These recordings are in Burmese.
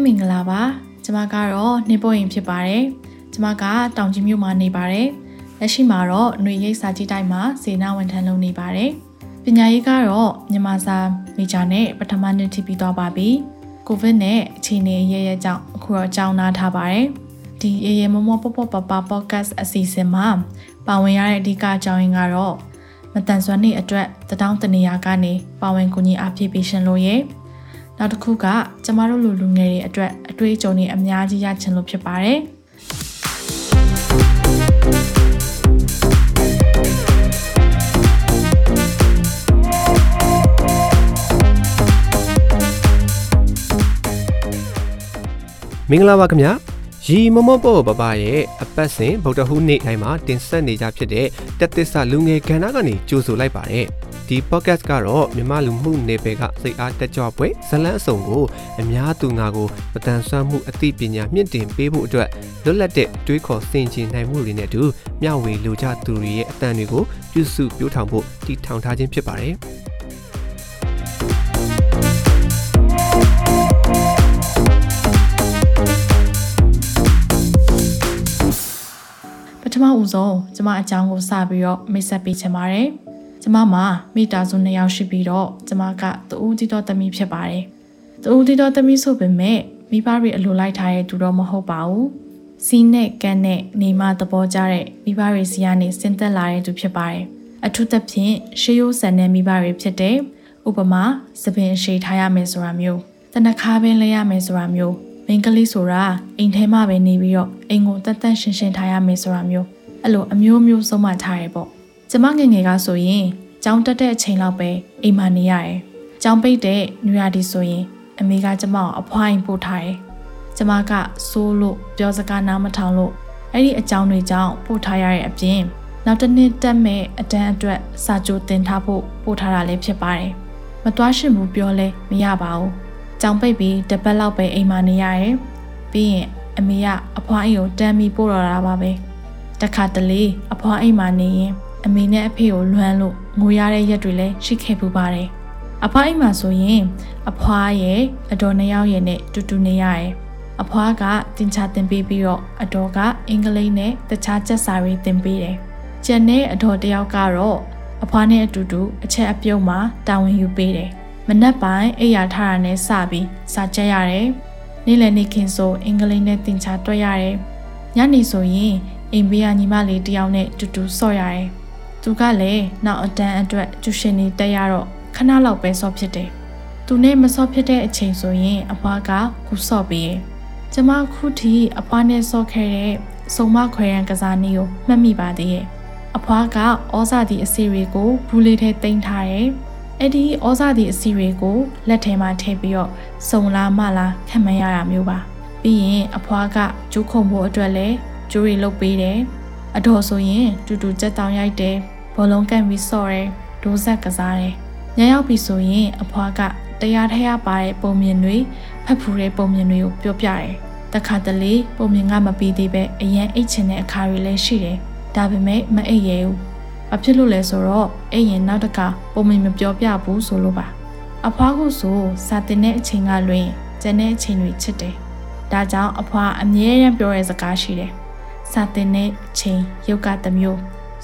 အားလုံးပဲမင်္ဂလာပါကျမကတော့နေပေါ်ရင်ဖြစ်ပါတယ်ကျမကတောင်ကြီးမြို့မှာနေပါတယ်လက်ရှိမှာတော့ຫນွေရိပ်စာကြည့်တိုင်းမှာစေနာဝန်ထမ်းလုပ်နေပါတယ်ပညာရေးကတော့မြန်မာစာမေဂျာနဲ့ပထမနှစ်ထိပြီးသွားပါပြီကိုဗစ်နဲ့အခြေအနေရရကြောင့်အခုတော့ကြောင်းနာထားပါတယ်ဒီအေးရမမောပပပပပေါ့ကတ်အစီအစဉ်မှာပါဝင်ရတဲ့အဓိကအကြောင်းရင်းကတော့မတန်ဆွမ်းနေအတွက်တထောင်တနေရာကနေပါဝင်ကူညီအားဖြည့်ပေးရှင်လို့ရဲ့ နောက်တစ်ခုကကျမတို့လူလူငယ်တွေအတွက်အတွေ့အကြုံတွေအများကြီးရချင်လို့ဖြစ်ပါတယ်မင်္ဂလာပါခင်ဗျာရီမမောပေါ့ပပရဲ့အပတ်စဉ်ဗုဒ္ဓဟူးနေ့တိုင်းမှာတင်ဆက်နေကြဖြစ်တဲ့တက်သစ္စာလူငယ်ကဏ္ဍကနေကြိုဆိုလိုက်ပါတယ် ဒီ podcast ကတော့မြမလူမှုနယ်ပယ်ကစိတ်အားတက်ကြွပွဲဇလန်းအစုံကိုအများသူငါကိုမတန်ဆွမ်းမှုအသိပညာမြင့်တင်ပေးဖို့အတွက်လွတ်လပ်တဲ့တွေးခေါ်ဆင်ခြင်နိုင်မှုတွေနဲ့အတူမျှဝေလူကြသူတွေရဲ့အတန်တွေကိုပြုစုပြောင်းထောင်ဖို့တည်ထောင်ထားခြင်းဖြစ်ပါတယ်ပထမဦးဆုံးကျမအကြောင်းကိုစပြီးတော့မိတ်ဆက်ပေးချင်ပါတယ်။ ကျမမှာမိသားစုနှစ်ယောက်ရှိပြီးတော့ကျမကတူဦးတီတော်သမီးဖြစ်ပါတယ်။တူဦးတီတော်သမီးဆိုပေမဲ့မိဘတွေအလိုလိုက်ထားတဲ့သူတော့မဟုတ်ပါဘူး။စီးနဲ့ကန်နဲ့နေမသဘောကျတဲ့မိဘတွေစီကနေဆင်းသက်လာတဲ့သူဖြစ်ပါတယ်။အထူးသဖြင့်ရှေးရိုးဆန်တဲ့မိဘတွေဖြစ်တဲ့ဥပမာသပင်ရှည်ထားရမယ်ဆိုတာမျိုးတနခါပင်လဲရမယ်ဆိုတာမျိုးမိန်းကလေးဆိုတာအိမ်ထဲမှာပဲနေပြီးတော့အိမ်ကိုတတ်တတ်ရှင်းရှင်းထားရမယ်ဆိုတာမျိုးအဲ့လိုအမျိုးမျိုးဆုံးမထားရပေါ့ ကျမငငယ်ကဆိုရင်ကြောင်းတက်တဲ့အချိန်လောက်ပဲအိမ်မှာနေရတယ်ကြောင်းပိတ်တဲ့နွေရာဒီဆိုရင် အမေကကျမကိုအဖွားရင်ပို့ထားတယ်ကျမကစိုးလို့ပြောစကားနားမထောင်လို့အဲ့ဒီအကြောင်းတွေကြောင့်ပို့ထားရတဲ့အပြင်နောက်တစ်နှစ်တက်မဲ့အတန်းအတွက်စာကြိုတင်ထားဖို့ပို့ထားတာလည်းဖြစ်ပါတယ်မသွားရှင်ဘူးပြောလဲမရပါဘူးကြောင်ပိတ်ပြီးတပတ်လောက်ပဲအိမ်မှာနေရတယ်။ပြီးရင်အမေကအဖွားအိမ်ကိုတမ်းပြီးပို့တော့တာပါပဲ။တခါတလေအဖွားအိမ်မှာနေရင် အမေနဲ့အဖေကိုလွမ်းလို့ငိုရတဲ့ရက်တွေလည်းရှိခဲ့ပူပါတယ်။အဖွားအိမ်မှာဆိုရင် အဖွားရဲ့အတော်နှစ်ယောက်ရဲ့နဲ့တူတူနေရတယ်။အဖွားကတင်ချတင်ပေးပြီးတော့အတော်ကအင်္ဂလိပ်နဲ့တခြားချက်စာတွေသင်ပေးတယ်။ကျန်တဲ့အတော်တယောက်ကတော့အဖွားနဲ့အတူတူအချက်အပြုံးမှာတာဝန်ယူပေးတယ်မနက်ပိုင်းအိယာထားတာနဲ့စပြီးစာကြက်ရတယ်။နေ့လည်နေ့ခင်ဆိုအင်္ဂလိပ်နဲ့သင်ချာတွက်ရတယ်။ညနေဆိုရင်အိမ်ဘေးကညီမလေးတယောက်နဲ့တူတူဆော့ရတယ်။ သူကလည်းနောက်အတန်းအတွက်ကျူရှင်နေတက်ရတော့ခဏလောက်ပဲဆော့ဖြစ်တယ်။သူနဲ့မဆော့ဖြစ်တဲ့အချိန်ဆိုရင်အဖွားကခုဆော့ပေးရဲ့။ကျမခုထိအဖွားနဲ့ဆော့ခဲ့တဲ့စုံမခွဲရန်ကစားနည်းကိုမှတ်မိပါသေးရဲ့။အဖွားကဩဇာတိအစီတွေကိုဘူးလေးထဲတင်ထားတယ်။အဲ့ဒီဩဇာတိအစီတွေကိုလက်ထဲမှာထည့်ပြီးတော့စုံလာမလာခံမရတာမျိုးပါပြီးရင်အဖွားကကျိုးခုံဖို့အတွက်လည်းကျိုးရီလုပ်ပေးတယ် အတော်ဆိုရင်တူတူကြက်တောင်ရိုက်တယ်ဘောလုံးကန်ပြီးဆော့တယ်ဒိုးဆက်ကစားတယ်ညရောက်ပြီဆိုရင်အဖွားကတရားထရပါတဲ့ပုံမြင်တွေဖတ်ဖူးတဲ့ပုံမြင်တွေကိုပြောပြတယ်တခါတလေပုံမြင်ကမပြီးသေးပဲအရန်အိတ်ချင်တဲ့အခါတွေလည်းရှိတယ်ဒါပေမဲ့မအိတ်ရဘူး။ဘာဖြစ်လို့လဲဆိုတော့အဲ့ရင်နောက်တကပုံမင်မပြောပြဘူးဆိုလို့ပါ။အဖွားကဆိုစာတင်တဲ့အချိန်ကလွင်ကျန်တဲ့အချိန်တွေချစ်တယ်။ဒါကြောင့်အဖွားအမြဲတမ်းပြောတဲ့စကားရှိတယ်။ စာတင်တဲ့အချိန်ရုပ်ကတစ်မျိုး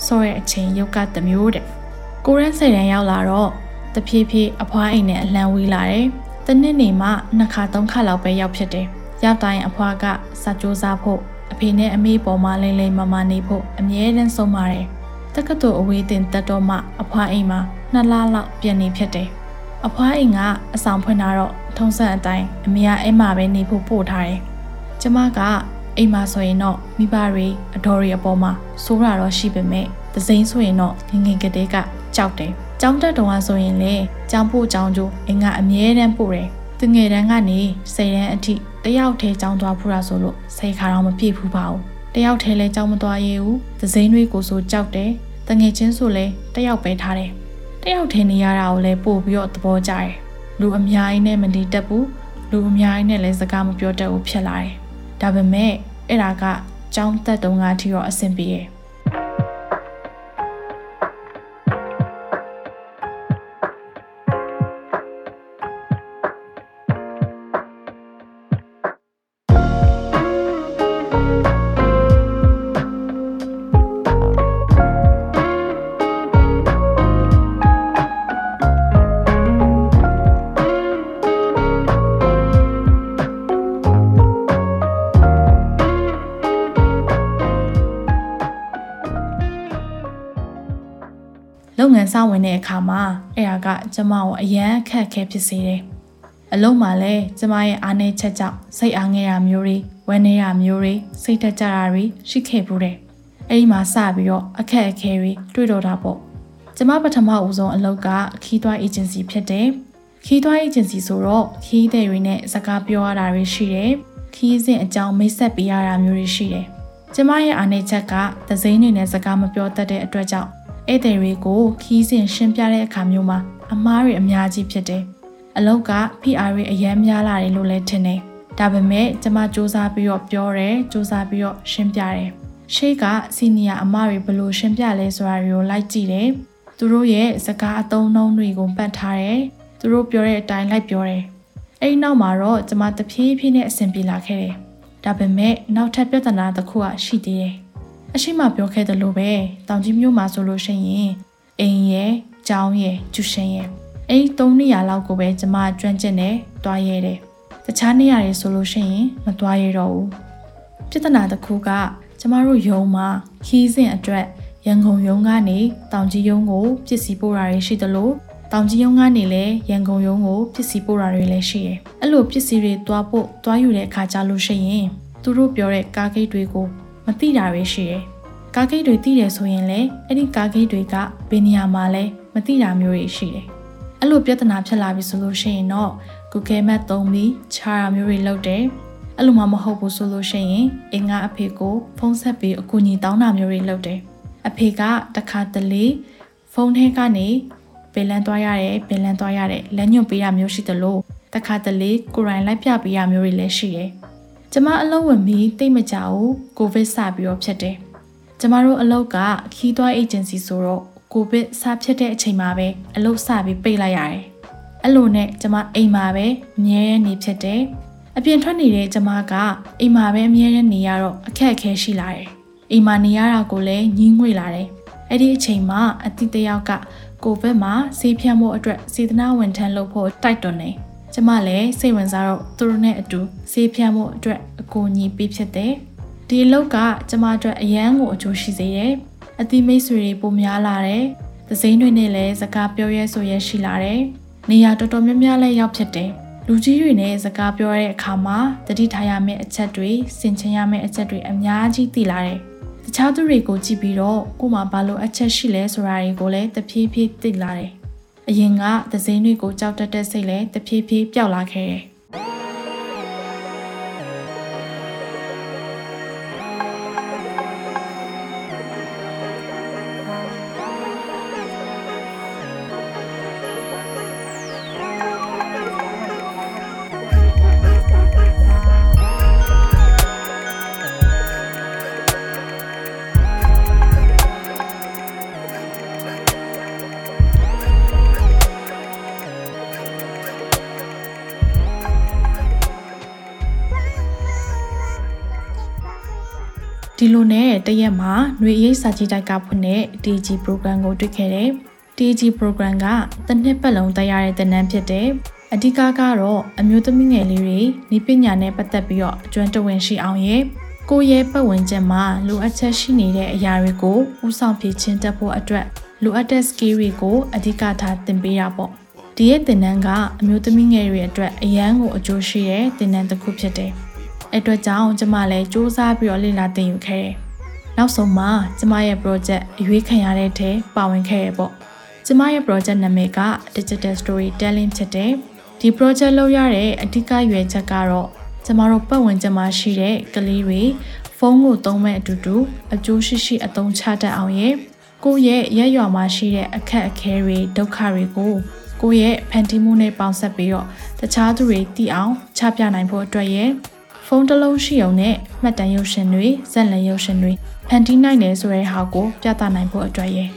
ဆော့ရဲ့အချိန်ရုပ်ကတစ်မျိုးတဲ့။ကိုရဲဆယ်တန်းရောက်လာတော့တဖြည်းဖြည်းအဖွားအိမ်နဲ့အလံဝေးလာတယ်။တနစ်နေမှနှစ်ခါသုံးခါလောက်ပဲရောက်ဖြစ်တယ်။ရောက်တိုင်းအဖွားကစာကြိုးစားဖို့အဖေနဲ့အမေပေါ်မှာလိမ့်လိမ့်မမနေဖို့အမြဲတမ်းဆုံးပါတယ်တက္ကသိုလ်အဝေးတင်တက်တော့မှအဖွားအိမ်မှာနှစ်လလောက်ပြန်နေဖြစ်တယ်။အဖွားအိမ်ကအဆောင်ဖွင့်လာတော့ထုံးစံအတိုင်းအမေကအိမ်မှာပဲနေဖို့ပို့ထားတယ်။ကျမက အိမ်မှာဆိုရင်တော့မိဘတွေအတော်တွေအပေါ်မှာစိုးရတော့ရှိပေမဲ့ဒစိမ့်ဆိုရင်တော့ငငယ်ကလေးကကြောက်တယ်။ကျောင်းတက်တော်ကဆိုရင်လေကျောင်းပို့ကျောင်းကျိုးအင်ကအမြဲတမ်းပို့တယ်။သူငယ်တန်းကနေဆယ်တန်းအထိတယောက်တည်းကျောင်းသွားဖူးတာဆိုလို့ဆယ်ခါတော့မပြည့်ဘူးပါဘူး။တယောက်တည်းလဲကျောင်းမသွားရဘူး။ဒစိမ့်တွေကိုဆိုကြောက်တယ်တငယ်ချင်းဆိုလဲတယောက်ပဲထားတယ်တယောက်ထင်းနေရတာကိုလည်းပို့ပြီးတော့သဘောကျတယ်လူအများကြီးနဲ့မနေတတ်ဘူးလူအများကြီးနဲ့လည်းစကားမပြောတတ်ဘူးဖြစ်လာတယ်ဒါပေမဲ့ အဲ့ဒါကကြောင်းသက်တုံးကအထိတော့အဆင်ပြေတယ် စဝင်တဲ့အခါမှာအဲ့ဒါကကျမကိုအရန်အခက်အခဲဖြစ်စေတယ်အလုံးမှာလဲကျမရဲ့အားနည်းချက်ကြောင့်စိတ်အားငယ်တာမျိုးတွေဝမ်းနည်းတာမျိုးတွေစိတ်တက်ကြတာတွေရှိခဲ့ဘူးတယ်အဲ့ဒီမှာစပြီးတော့အခက်အခဲတွေတွေ့တော့တာပေါ့ကျမပထမဦးဆုံးအလုပ်ကခီးသွွားအေဂျင်စီဖြစ်တယ်ခီးသွွားအေဂျင်စီဆိုတော့ခီးတဲ့တွေနဲ့စကားပြောရတာတွေရှိတယ်ခီးစဉ်အကြောင်းမိတ်ဆက်ပေးရတာမျိုးတွေရှိတယ်ကျမရဲ့အားနည်းချက်ကသစိမ်းတွေနဲ့စကားမပြောတတ်တဲ့အတွက်ကြောင့် ဧည့်သည်တွေကိုခီးစဉ်ရှင်းပြတဲ့အခါမျိုးမှာအမားတွေအများကြီးဖြစ်တယ်။အလောက်က PR တွေအများများလာတယ်လို့လည်းထင်တယ်။ဒါပေမဲ့ကျမစူးစမ်းပြီးတော့ပြောတယ်စူးစမ်းပြီးတော့ရှင်းပြတယ်။ရှေ့ကစီနီယာအမတွေဘယ်လိုရှင်းပြလဲဆိုတာတွေကိုလိုက်ကြည့်တယ်။သူတို့ရဲ့စကားအသုံးနှုန်းတွေကိုပတ်ထားတယ်။သူတို့ပြောတဲ့အတိုင်းလိုက်ပြောတယ်။အဲဒီနောက်မှာတော့ကျမတဖြည်းဖြည်းနဲ့အဆင်ပြေလာခဲ့တယ်။ဒါပေမဲ့နောက်ထပ်ပြဿနာတစ်ခုကရှိသေးတယ်။ အရှိမပြောခဲ့သလိုပဲတောင်ကြီးမြို့မှာဆိုလို့ရှိရင်အိမ်ရဲ့ကျောင်းရဲ့ကျူရှင်ရဲ့အဲ့ဒီ၃နေရာလောက်ကိုပဲကျမကျွမ်းကျင်နေတွားရဲတယ်တခြားနေရာတွေဆိုလို့ရှိရင်မတွားရတော့ဘူးပြဿနာတစ်ခုကကျမတို့ယုံမှာခီးစဉ်အတွက်ရန်ကုန်ယုံကနေတောင်ကြီးယုံကိုပစ္စည်းပို့တာတွေရှိသလိုတောင်ကြီးယုံကနေလည်းရန်ကုန်ယုံကိုပစ္စည်းပို့တာတွေလည်းရှိတယ်။အဲ့လိုပစ္စည်းတွေတွားဖို့တွားယူတဲ့အခါကြလို့ရှိရင်သူတို့ပြောတဲ့ကားဂိတ်တွေကို မသိတာတွေရှိတယ်။ကားဂိတ်တွေသိတယ်ဆိုရင်လည်းအဲ့ဒီကားဂိတ်တွေကဘယ်နေရာမှာလဲမသိတာမျိုးတွေရှိတယ်။အဲ့လိုပြဿနာဖြစ်လာပြီဆိုလို့ရှိရင်တော့ Google Map သုံးပြီးခြားတာမျိုးတွေလုပ်တယ်။အဲ့လိုမှမဟုတ်ဘူးဆိုလို့ရှိရင်အင်္ဂါအဖေကိုဖုန်းဆက်ပြီးအကူအညီတောင်းတာမျိုးတွေလုပ်တယ်။အဖေကတခါတလေဖုန်းထဲကနေပင်လန်းသွားရတယ်ပင်လန်းသွားရတယ်လက်ညွတ်ပေးတာမျိုးရှိသလိုတခါတလေကိုရိုင်းလိုက်ပြပေးရမျိုးတွေလည်းရှိတယ်။ ကျမအလုပ်ဝင်ပြီးတိတ်မကြဘူးကိုဗစ်စပြီးတော့ဖြစ်တယ်။ကျမတို့အလုပ်ကခီးသွွားအေဂျင်စီဆိုတော့ကိုဗစ်စဖြစ်တဲ့အချိန်မှာပဲအလုပ်စပြီးပိတ်လိုက်ရတယ်။အဲ့လိုနဲ့ကျမအိမ်မှာပဲအမြဲနေဖြစ်တယ်။အပြင်ထွက်နေတဲ့ကျမကအိမ်မှာပဲအမြဲတမ်းနေရတော့အခက်အခဲရှိလာတယ်။အိမ်မှာနေရတာကိုလည်းညှင်းငွေလာတယ်။အဲ့ဒီအချိန်မှာအတိတယောက်ကကိုဗစ်မှာဆေးဖြန့်ဖို့အတွက်စေတနာဝန်ထမ်းလုပ်ဖို့တိုက်တွန်းနေ။ ကျမလည်းစိတ်ဝင်စားတော့သူတို့နဲ့အတူဆေးဖြန့်ဖို့အတွက်အကူအညီပေးဖြစ်တယ်။ဒီအလုပ်ကကျမအတွက်အရန်ကိုအကျိုးရှိစေတယ်။အသီးမိတ်ဆွေတွေပိုများလာတယ်။သစိမ်းတွေနဲ့လည်းစကားပြောရဲဆိုရဲရှိလာတယ်။နေရာတော်တော်များများလည်းရောက်ဖြစ်တယ်။လူကြီးတွေနဲ့စကားပြောတဲ့အခါမှာတတိထားရမယ့်အချက်တွေစင်ချင်ရမယ့်အချက်တွေအများကြီးသိလာတယ်။တခြားသူတွေကိုကြည့်ပြီးတော့ကို့မှာဘာလို့အချက်ရှိလဲဆိုတာတွေကိုလည်းတဖြည်းဖြည်းသိလာတယ်။ အရင်ကသစိမ်းတွေကိုကြောက်တတ်တဲ့စိတ်လည်းတဖြည်းဖြည်းပျောက်လာခဲ့တယ်။ ဒီလိုနဲ့တရက်မှာຫນွေရိပ်စာကြည့်တိုက်ကဖွင့်တဲ့ DG program ကိုတွေ့ခဲ့တယ်။ DG program ကတစ်နှစ်ပတ်လုံးတက်ရတဲ့သင်တန်းဖြစ်တယ်။အဓိကကတော့အမျိုးသမီးငယ်လေးတွေဤပညာနဲ့ပတ်သက်ပြီးတော့အကျွမ်းတဝင်ရှိအောင်ရဲ့ကိုယ့်ရဲ့ပတ်ဝန်းကျင်မှာလိုအပ်ချက်ရှိနေတဲ့အရာတွေကိုဥဆောင်ဖြည့်ချင်းတက်ဖို့အတွက်လိုအပ်တဲ့ skill တွေကိုအဓိကထားသင်ပေးတာပေါ့။ဒီရဲ့သင်တန်းကအမျိုးသမီးငယ်တွေအတွက်အရန်ကိုအကျိုးရှိတဲ့သင်တန်းတစ်ခုဖြစ်တယ်။ အဲ့အတွက်ကြောင့်ကျမလည်းစူးစမ်းပြီးတော့လေ့လာသင်ယူခဲ့တယ်။နောက်ဆုံးမှာကျမရဲ့ project အရွေးခံရတဲ့ထဲပါဝင်ခဲ့ရပေါ့။ကျမရဲ့ project နာမည်က Digital Storytelling ဖြစ်တယ်။ဒီ project လုပ်ရတဲ့အဓိကရွယ်ချက်ကတော့ကျမတို့ပတ်ဝန်းကျင်မှာရှိတဲ့ကလေးတွေဖုန်းကိုသုံးမဲ့အတူတူအကျိုးရှိရှိအသုံးချတတ်အောင်ရဲ့ကိုယ့်ရဲ့ရက်ရွာမှာရှိတဲ့အခက်အခဲတွေဒုက္ခတွေကိုကိုယ့်ရဲ့ဖန်တီးမှုနဲ့ပေါင်းစပ်ပြီးတော့တခြားသူတွေသိအောင်ချပြနိုင်ဖို့အတွက်ရဲ့ ဖုန်းတစ်လုံးရှိုံနဲ့မှတ်တမ်းရုပ်ရှင်တွေဇက်လက်ရုပ်ရှင်တွေဖန်တီးနိုင်တယ်ဆိုတဲ့ဟာကိုပြသနိုင်ဖို့အတွက်ရယ်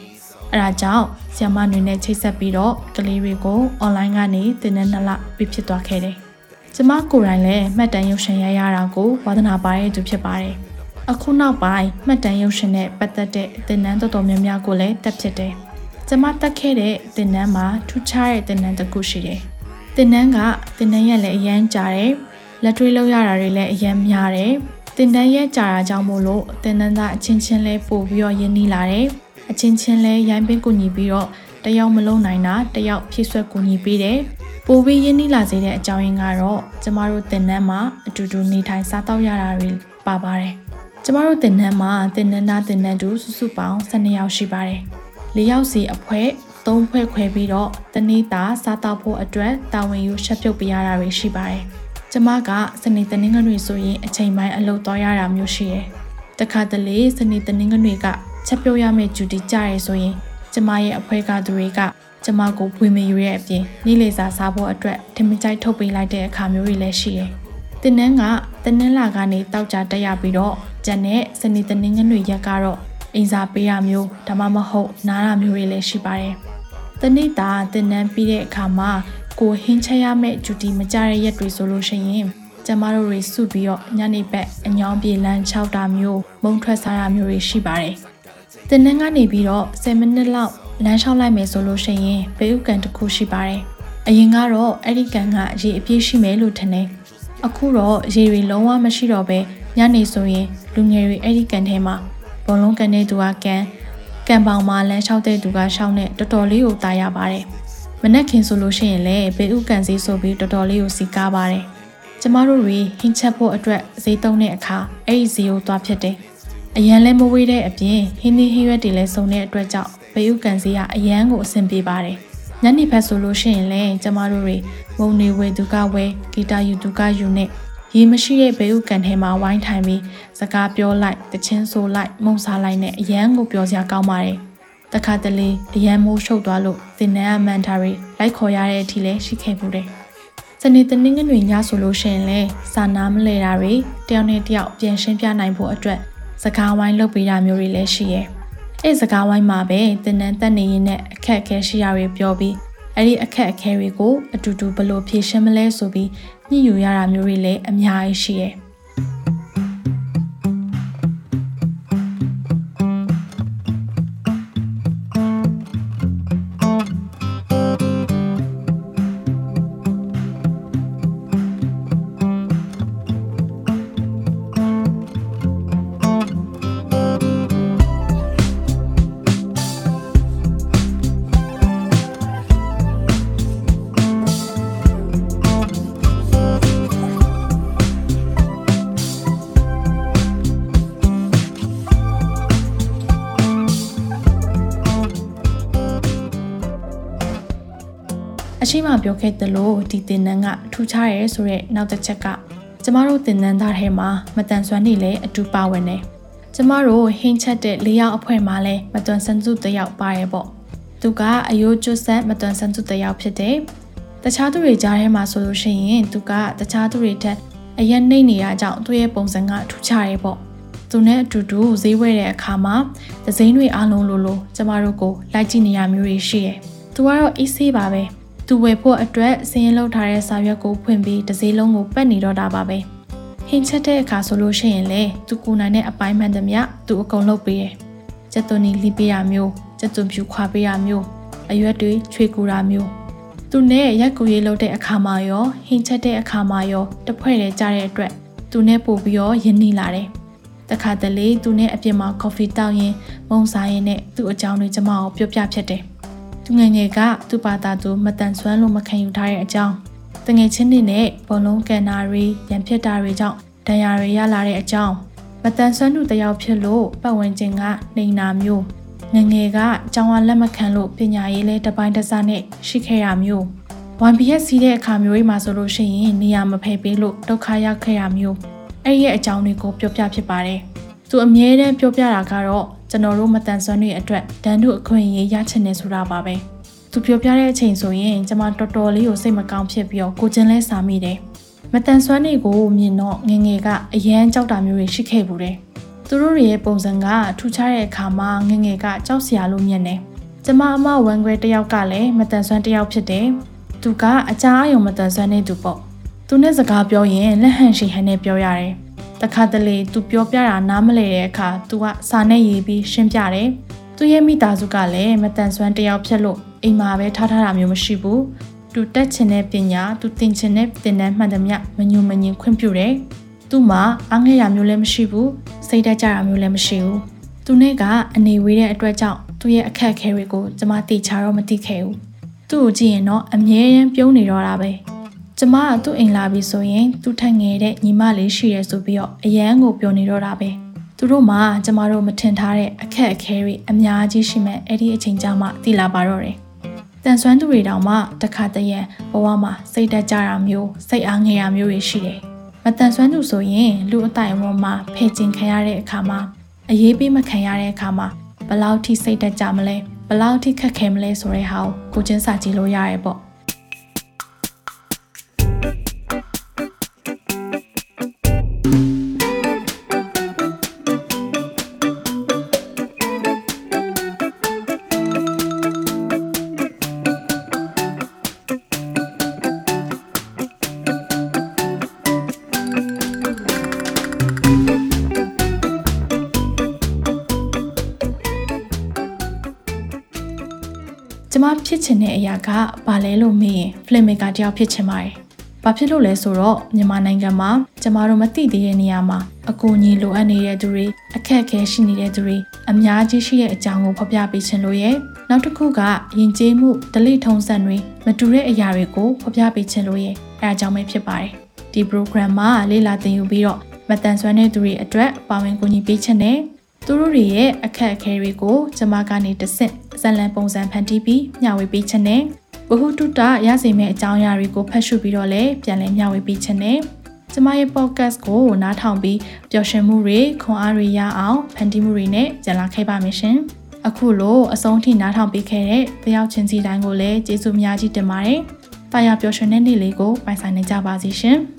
အဲဒါကြောင့်ဆီယမတွေနဲ့ချိတ်ဆက်ပြီးတော့ကလေးတွေကို online ကနေသင်တဲ့နှစ်လပြဖြစ်သွားခဲ့တယ်။ကျမကိုယ်တိုင်လည်းမှတ်တမ်းရုပ်ရှင်ရရတာကိုဝါသနာပါရဲ့သူဖြစ်ပါတယ်။အခုနောက်ပိုင်းမှတ်တမ်းရုပ်ရှင်နဲ့ပတ်သက်တဲ့သင်တန်းတော်တော်များများကိုလည်းတက်ဖြစ်တယ်။ကျမတက်ခဲ့တဲ့သင်တန်းမှာထူးခြားတဲ့သင်တန်းတစ်ခုရှိတယ်။သင်တန်းကသင်တန်းရက်လည်းအရန်ကြားတယ်။ လက်တွေ့လုပ်ရတာတွေလည်းအရင်များတယ်။တင်တန်းရဲ့ကြာတာကြောင့်မို့လို့တင်တန်းသားအချင်းချင်းလဲပို့ပြီးတော့ရင်းနှီးလာတယ်။အချင်းချင်းလဲရိုင်းပင်းကူညီပြီးတော့တယောက်မလုံးနိုင်တာတယောက်ဖြည့်ဆွက်ကူညီပေးတယ်ပိုပြီးရင်းနှီးလာစေတဲ့အကြောင်းရင်းကတော့ကျမတို့တင်နန်းမှာအတူတူနေထိုင်စားတော့ရတာတွေပါပါတယ်ကျမတို့တင်နန်းမှာတင်နန်းသားတင်နန်းတူစုစုပေါင်း12ယောက်ရှိပါတယ်၄ယောက်စီအဖွဲ၃ဖွဲခွဲပြီးတော့တနေ့တာစားတော့ဖို့အတွက်တာဝန်ယူရှက်ပြုတ်ပေးရတာတွေရှိပါတယ် ကျမကစနေတနင်္ဂနွေဆိုရင်အချိန်ပိုင်းအလုပ်သွားရတာမျိုးရှိတယ်တခါတလေစနေတနင်္ဂနွေကချက်ပြုတ်ရမယ့်ဂျူတီကြရဲဆိုရင် ကျမရဲ့အဖွဲကသူတွေကကျမကိုဖွေမယူရဲ့အပြင်နေ့လည်စာစားဖို့အတွက်ထမကြိုက်ထုတ်ပေးလိုက်တဲ့အခါမျိုးတွေလည်းရှိတယ်။တင်းနှန်းကတင်းနှန်းလာကနေတောက်ကြတက်ရပြီးတော့ကျန်တဲ့စနေတနင်္ဂနွေရက်ကတော့အိမ်စာပေးရမျိုးဒါမှမဟုတ်နားရမျိုးတွေလည်းရှိပါတယ်။တနေ့တာတင်းနှန်းပြီးတဲ့အခါမှာ ကိုဟင်းချက်ရမယ့်ဂျူတီမကြတဲ့ရက်တွေဆိုလို့ရှိရင်ကျမတို့တွေစုပြီးတော့ညနေဘက်အညောင်းပြေလန်း6တာမျိုးမုံထွက်စားတာမျိုးတွေရှိပါတယ်။တင်းနှန်းကနေပြီးတော့10မိနစ်လောက်လမ်းလျှောက်လိုက်မယ်ဆိုလို့ရှိရင်ဘေးဥကန်တစ်ခုရှိပါတယ်။အရင်ကတော့အဲ့ဒီကန်ကရေအပြည့်ရှိမယ်လို့ထင်တယ်။အခုတော့ရေတွေလုံးဝမရှိတော့ပဲညနေဆိုရင်လူငယ်တွေအဲ့ဒီကန်ထဲမှာဘုံလုံးကန်တဲ့သူကကန်ကန်ပေါင်မှာလမ်းလျှောက်တဲ့သူကရှောင်းနဲ့တော်တော်လေးကိုတာရပါတယ်။ မနက်ခင်ဆိုလို့ရှိရင်လည်းဘေးဥကန်စည်းဆိုပြီးတော်တော်လေးကိုစီကားပါတယ်။ကျမတို့တွေဟင်းချက်ဖို့အတွက်ဈေးသုံးတဲ့အခါအဲ့ဒီဈေးကိုသွားဖြစ်တယ်။အရန်လဲမဝေးတဲ့အပြင်ဟင်းသီးဟင်းရွက်တွေလည်းစုံတဲ့အတွက်ကြောင့်ဘေးဥကန်စီကအရန်ကိုအဆင်ပြေပါတယ်။ညနေဖက်ဆိုလို့ရှိရင်လည်းကျမတို့တွေမုံနေဝဲသူကဝဲဂီတာယူသူကယူနဲ့ရေမရှိတဲ့ဘေးဥကန်ထဲမှာဝိုင်းထိုင်ပြီးစကားပြောလိုက်တချင်းဆိုလိုက်မုံစားလိုက်နဲ့အရန်ကိုပြောစရာကောင်းပါတယ်။ တခါတလေအရန်မိုးရှုပ်သွားလို့တင်နန်းအမန်တာတွေလိုက်ခေါ်ရတဲ့အထိလည်းရှိခဲ့ဘူးတယ်။စနေတနင်္ဂနွေညဆိုလို့ရှိရင်လည်းစာနာမလဲတာတွေတယောက်နဲ့တယောက်ပြန်ရှင်းပြနိုင်ဖို့အတွက်စကားဝိုင်းလုပ်ပေးတာမျိုးတွေလည်းရှိရဲ့။အဲ့စကားဝိုင်းမှာပဲတင်နန်းတက်နေရင်နဲ့အခက်အခဲရှိရာတွေပြောပြီးအဲ့ဒီအခက်အခဲတွေကိုအတူတူဘလို့ဖြေရှင်းမလဲဆိုပြီးညှိယူရတာမျိုးတွေလည်းအများကြီးရှိရဲ့ အရှိမပြောခဲ့သလိုဒီတင်နန်းကထူခြားရဲဆိုတဲ့နောက်တစ်ချက်ကကျမတို့တင်နန်းသားထဲမှာမတန်ဆွမ်းနေလဲအတူပါဝင်နေကျမတို့ဟင်းချက်တဲ့၄ယောက်အဖွဲ့မှာလဲမတွန်ဆန်းစုတစ်ယောက်ပါရဲပေါ့သူကအယိုးကျွတ်ဆက်မတွန်ဆန်းစုတစ်ယောက်ဖြစ်တယ်တခြားသူတွေကြားထဲမှာဆိုလို့ရှိရင်သူကတခြားသူတွေထက်အရင်နှိမ့်နေရကြောင်းသူ့ရဲ့ပုံစံကထူခြားရဲပေါ့သူနဲ့အတူတူဈေးဝဲတဲ့အခါမှာဒဇိန်းတွေအားလုံးလိုလိုကျမတို့ကိုလိုက်ကြည့်နေရမျိုးတွေရှိတယ်။သူကတော့အေးဆေးပါပဲ။ သူဝယ်ဖို့အတွက်စည်ရင်လောက်ထားတဲ့စာရွက်ကိုဖွင့်ပြီးတစ်စည်းလုံးကိုပတ်နေတော့တာပါပဲဟင်းချက်တဲ့အခါဆိုလို့ရှိရင်လေသူကူနိုင်တဲ့အပိုင်းမှန်သမျှသူအကုန်လုပ်ပေးတယ်ကျက်သွန်နီလိပေးရမျိုးကျက်သွန်ဖြူခွာပေးရမျိုးအရွက်တွေချွေကူတာမျိုးသူနဲ့ရက်ကူရေးလုပ်တဲ့အခါမှာရောဟင်းချက်တဲ့အခါမှာရောတဖွဲ့တည်းကြတဲ့အတွက်သူနဲ့ပို့ပြီးတော့ယဉ်နေလာတယ်တခါတလေသူနဲ့အပြင်မှာကော်ဖီတောက်ရင်မုံစားရင်နဲ့သူ့အကြောင်းတွေကျမကိုပြောပြဖြစ်တယ် သူငယ်ငယ်ကသူ့ဘာသာသူမတန်ဆွမ်းလို့မခံယူထားတဲ့အကြောင်းတငယ်ချင်းတွေနဲ့ဘုံလုံးကန်နာတွေရန်ဖြစ်တာတွေကြောင့်ဒဏ်ရာတွေရလာတဲ့အကြောင်းမတန်ဆွမ်းသူတယောက်ဖြစ်လို့ပတ်ဝန်းကျင်ကနှိမ်နာမျိုးငငယ်ကကျောင်းဝလက်မခံလို့ပညာရေးလဲတပိုင်းတစားနဲ့ရှိခဲ့ရမျိုး 1PS စီးတဲ့အခါမျိုးတွေမှာဆိုလို့ရှိရင်နေရာမဖယ်ပေးလို့ဒုက္ခရောက်ခဲ့ရမျိုးအဲ့ဒီရဲ့အကြောင်းတွေကိုပြောပြဖြစ်ပါတယ်သူအမြဲတမ်းပြောပြတာကတော့ ကျွန်တော်တို့မတန်ဆွမ်းတွေအတွက်ဒဏ်တို့အခွင့်အရေးရချင်နေဆိုတာပါပဲသူပြောပြတဲ့အချိန်ဆိုရင်ကျွန်မတော်တော်လေးကိုစိတ်မကောင်းဖြစ်ပြီးတော့ကိုချင်းလဲစာမိတယ်မတန်ဆွမ်းတွေကိုမြင်တော့ငငယ်ကအရန်ကြောက်တာမျိုးတွေရှိခဲ့ဘူးတယ်သူတို့ရဲ့ပုံစံကထူခြားတဲ့အခါမှာငငယ်ကကြောက်စရာလို့မြင်တယ်ကျမအမဝန်ခွဲတယောက်ကလည်းမတန်ဆွမ်းတယောက်ဖြစ်တယ်သူကအကြအယုံမတန်ဆွမ်းနေသူပေါ့သူနဲ့စကားပြောရင်လက်ဟန်ရှိဟန်နဲ့ပြောရတယ် တခါတလေသူပြောပြတာနားမလည်တဲ့အခါသူကစာနဲ့ရေးပြီးရှင်းပြတယ်သူရဲ့မိသားစုကလည်းမတန်ဆွမ်းတယောက်ဖြစ်လို့အိမ်မှာပဲထားထားတာမျိုးမရှိဘူးသူတက်ချင်တဲ့ပညာသူသင်ချင်တဲ့သင်တန်းမှန်သမျှမညုံမငင်ခွင့်ပြုတယ်သူ့မှာအားငယ်ရမျိုးလည်းမရှိဘူးစိတ်တက်ကြတာမျိုးလည်းမရှိဘူးသူနဲ့ကအနေဝေးတဲ့အတွက်ကြောင့်သူ့ရဲ့အခက်အခဲတွေကိုကျမသိချတော့မသိခဲ့ဘူးသူ့ကိုကြည့်ရင်တော့အမြဲတမ်းပြုံးနေတော့တာပဲ ကျမကသူ့အိမ်လာပြီဆိုရင်သူ့ထက်ငယ်တဲ့ညီမလေးရှိရဲဆိုပြီးတော့အရန်ကိုပြောနေတော့တာပဲသူတို့မှကျမတို့မထင်ထားတဲ့အခက်အခဲတွေအများကြီးရှိမဲ့အဲ့ဒီအချိန်ကြာမှသိလာပါတော့တယ်တန်ဆွမ်းသူတွေတောင်မှတခါတည်းရဘဝမှာစိတ်တက်ကြတာမျိုးစိတ်အားငယ်တာမျိုးတွေရှိတယ်မတန်ဆွမ်းသူဆိုရင်လူအတိုင်ဝန်းမှာဖယ်ကျင်ခံရတဲ့အခါမှာအရေးပေးမခံရတဲ့အခါမှာဘလောက်ထိစိတ်တက်ကြမလဲဘလောက်ထိခက်ခဲမလဲဆိုတဲ့ဟာကိုကိုချင်းစာကြည့်လို့ရရဲပေါ့ ကျမဖြစ်ချင်တဲ့အရာကဘာလဲလို့မေးရင် filmmaker တယောက်ဖြစ်ချင်ပါတယ်။ ဘာဖြစ်လို့လဲဆိုတော့မြန်မာနိုင်ငံမှာကျမတို့မသိသေးတဲ့နေရာမှာအကူအညီလိုအပ်နေတဲ့သူတွေအခက်အခဲရှိနေတဲ့သူတွေအများကြီးရှိတဲ့အကြောင်းကိုဖော်ပြပေးချင်လို့ရဲ့နောက်တစ်ခုကယဉ်ကျေးမှုဒလိထုံးစံတွေမတူတဲ့အရာတွေကိုဖော်ပြပေးချင်လို့ရဲ့အဲအကြောင်းပဲဖြစ်ပါတယ်။ဒီ program မှာလေ့လာသင်ယူပြီးတော့မတန်ဆွမ်းတဲ့သူတွေအတွက်ပါဝင်ကူညီပေးချင်တယ်။သူတို့တွေရဲ့အခက်အခဲတွေကိုကျမကနေတဆင့်ဇလံပုံစံဖန်တီးပြီးမျှဝေပေးခြင်းနဲ့ ဘ ഹു တုတရစေမယ့်အကြောင်းအရာတွေကိုဖတ်ရှုပြီးတော့လည်းပြန်လည်မျှဝေပေးခြင်းနဲ့ကျမရဲ့ podcast ကိုနားထောင်ပြီးပျော်ရွှင်မှုတွေခွန်အားတွေရအောင်ဖန်တီးမှုတွေနဲ့ကြံလာခဲ့ပါမယ်ရှင်။အခုလိုအဆုံးထိနားထောင်ပေးခဲ့တဲ့တယောက်ချင်းစီတိုင်းကိုလည်းကျေးဇူးများကြီးတင်ပါတယ်။တာယာပျော်ရွှင်တဲ့နေ့လေးကိုပိုင်ဆိုင်နိုင်ကြပါစေရှင်။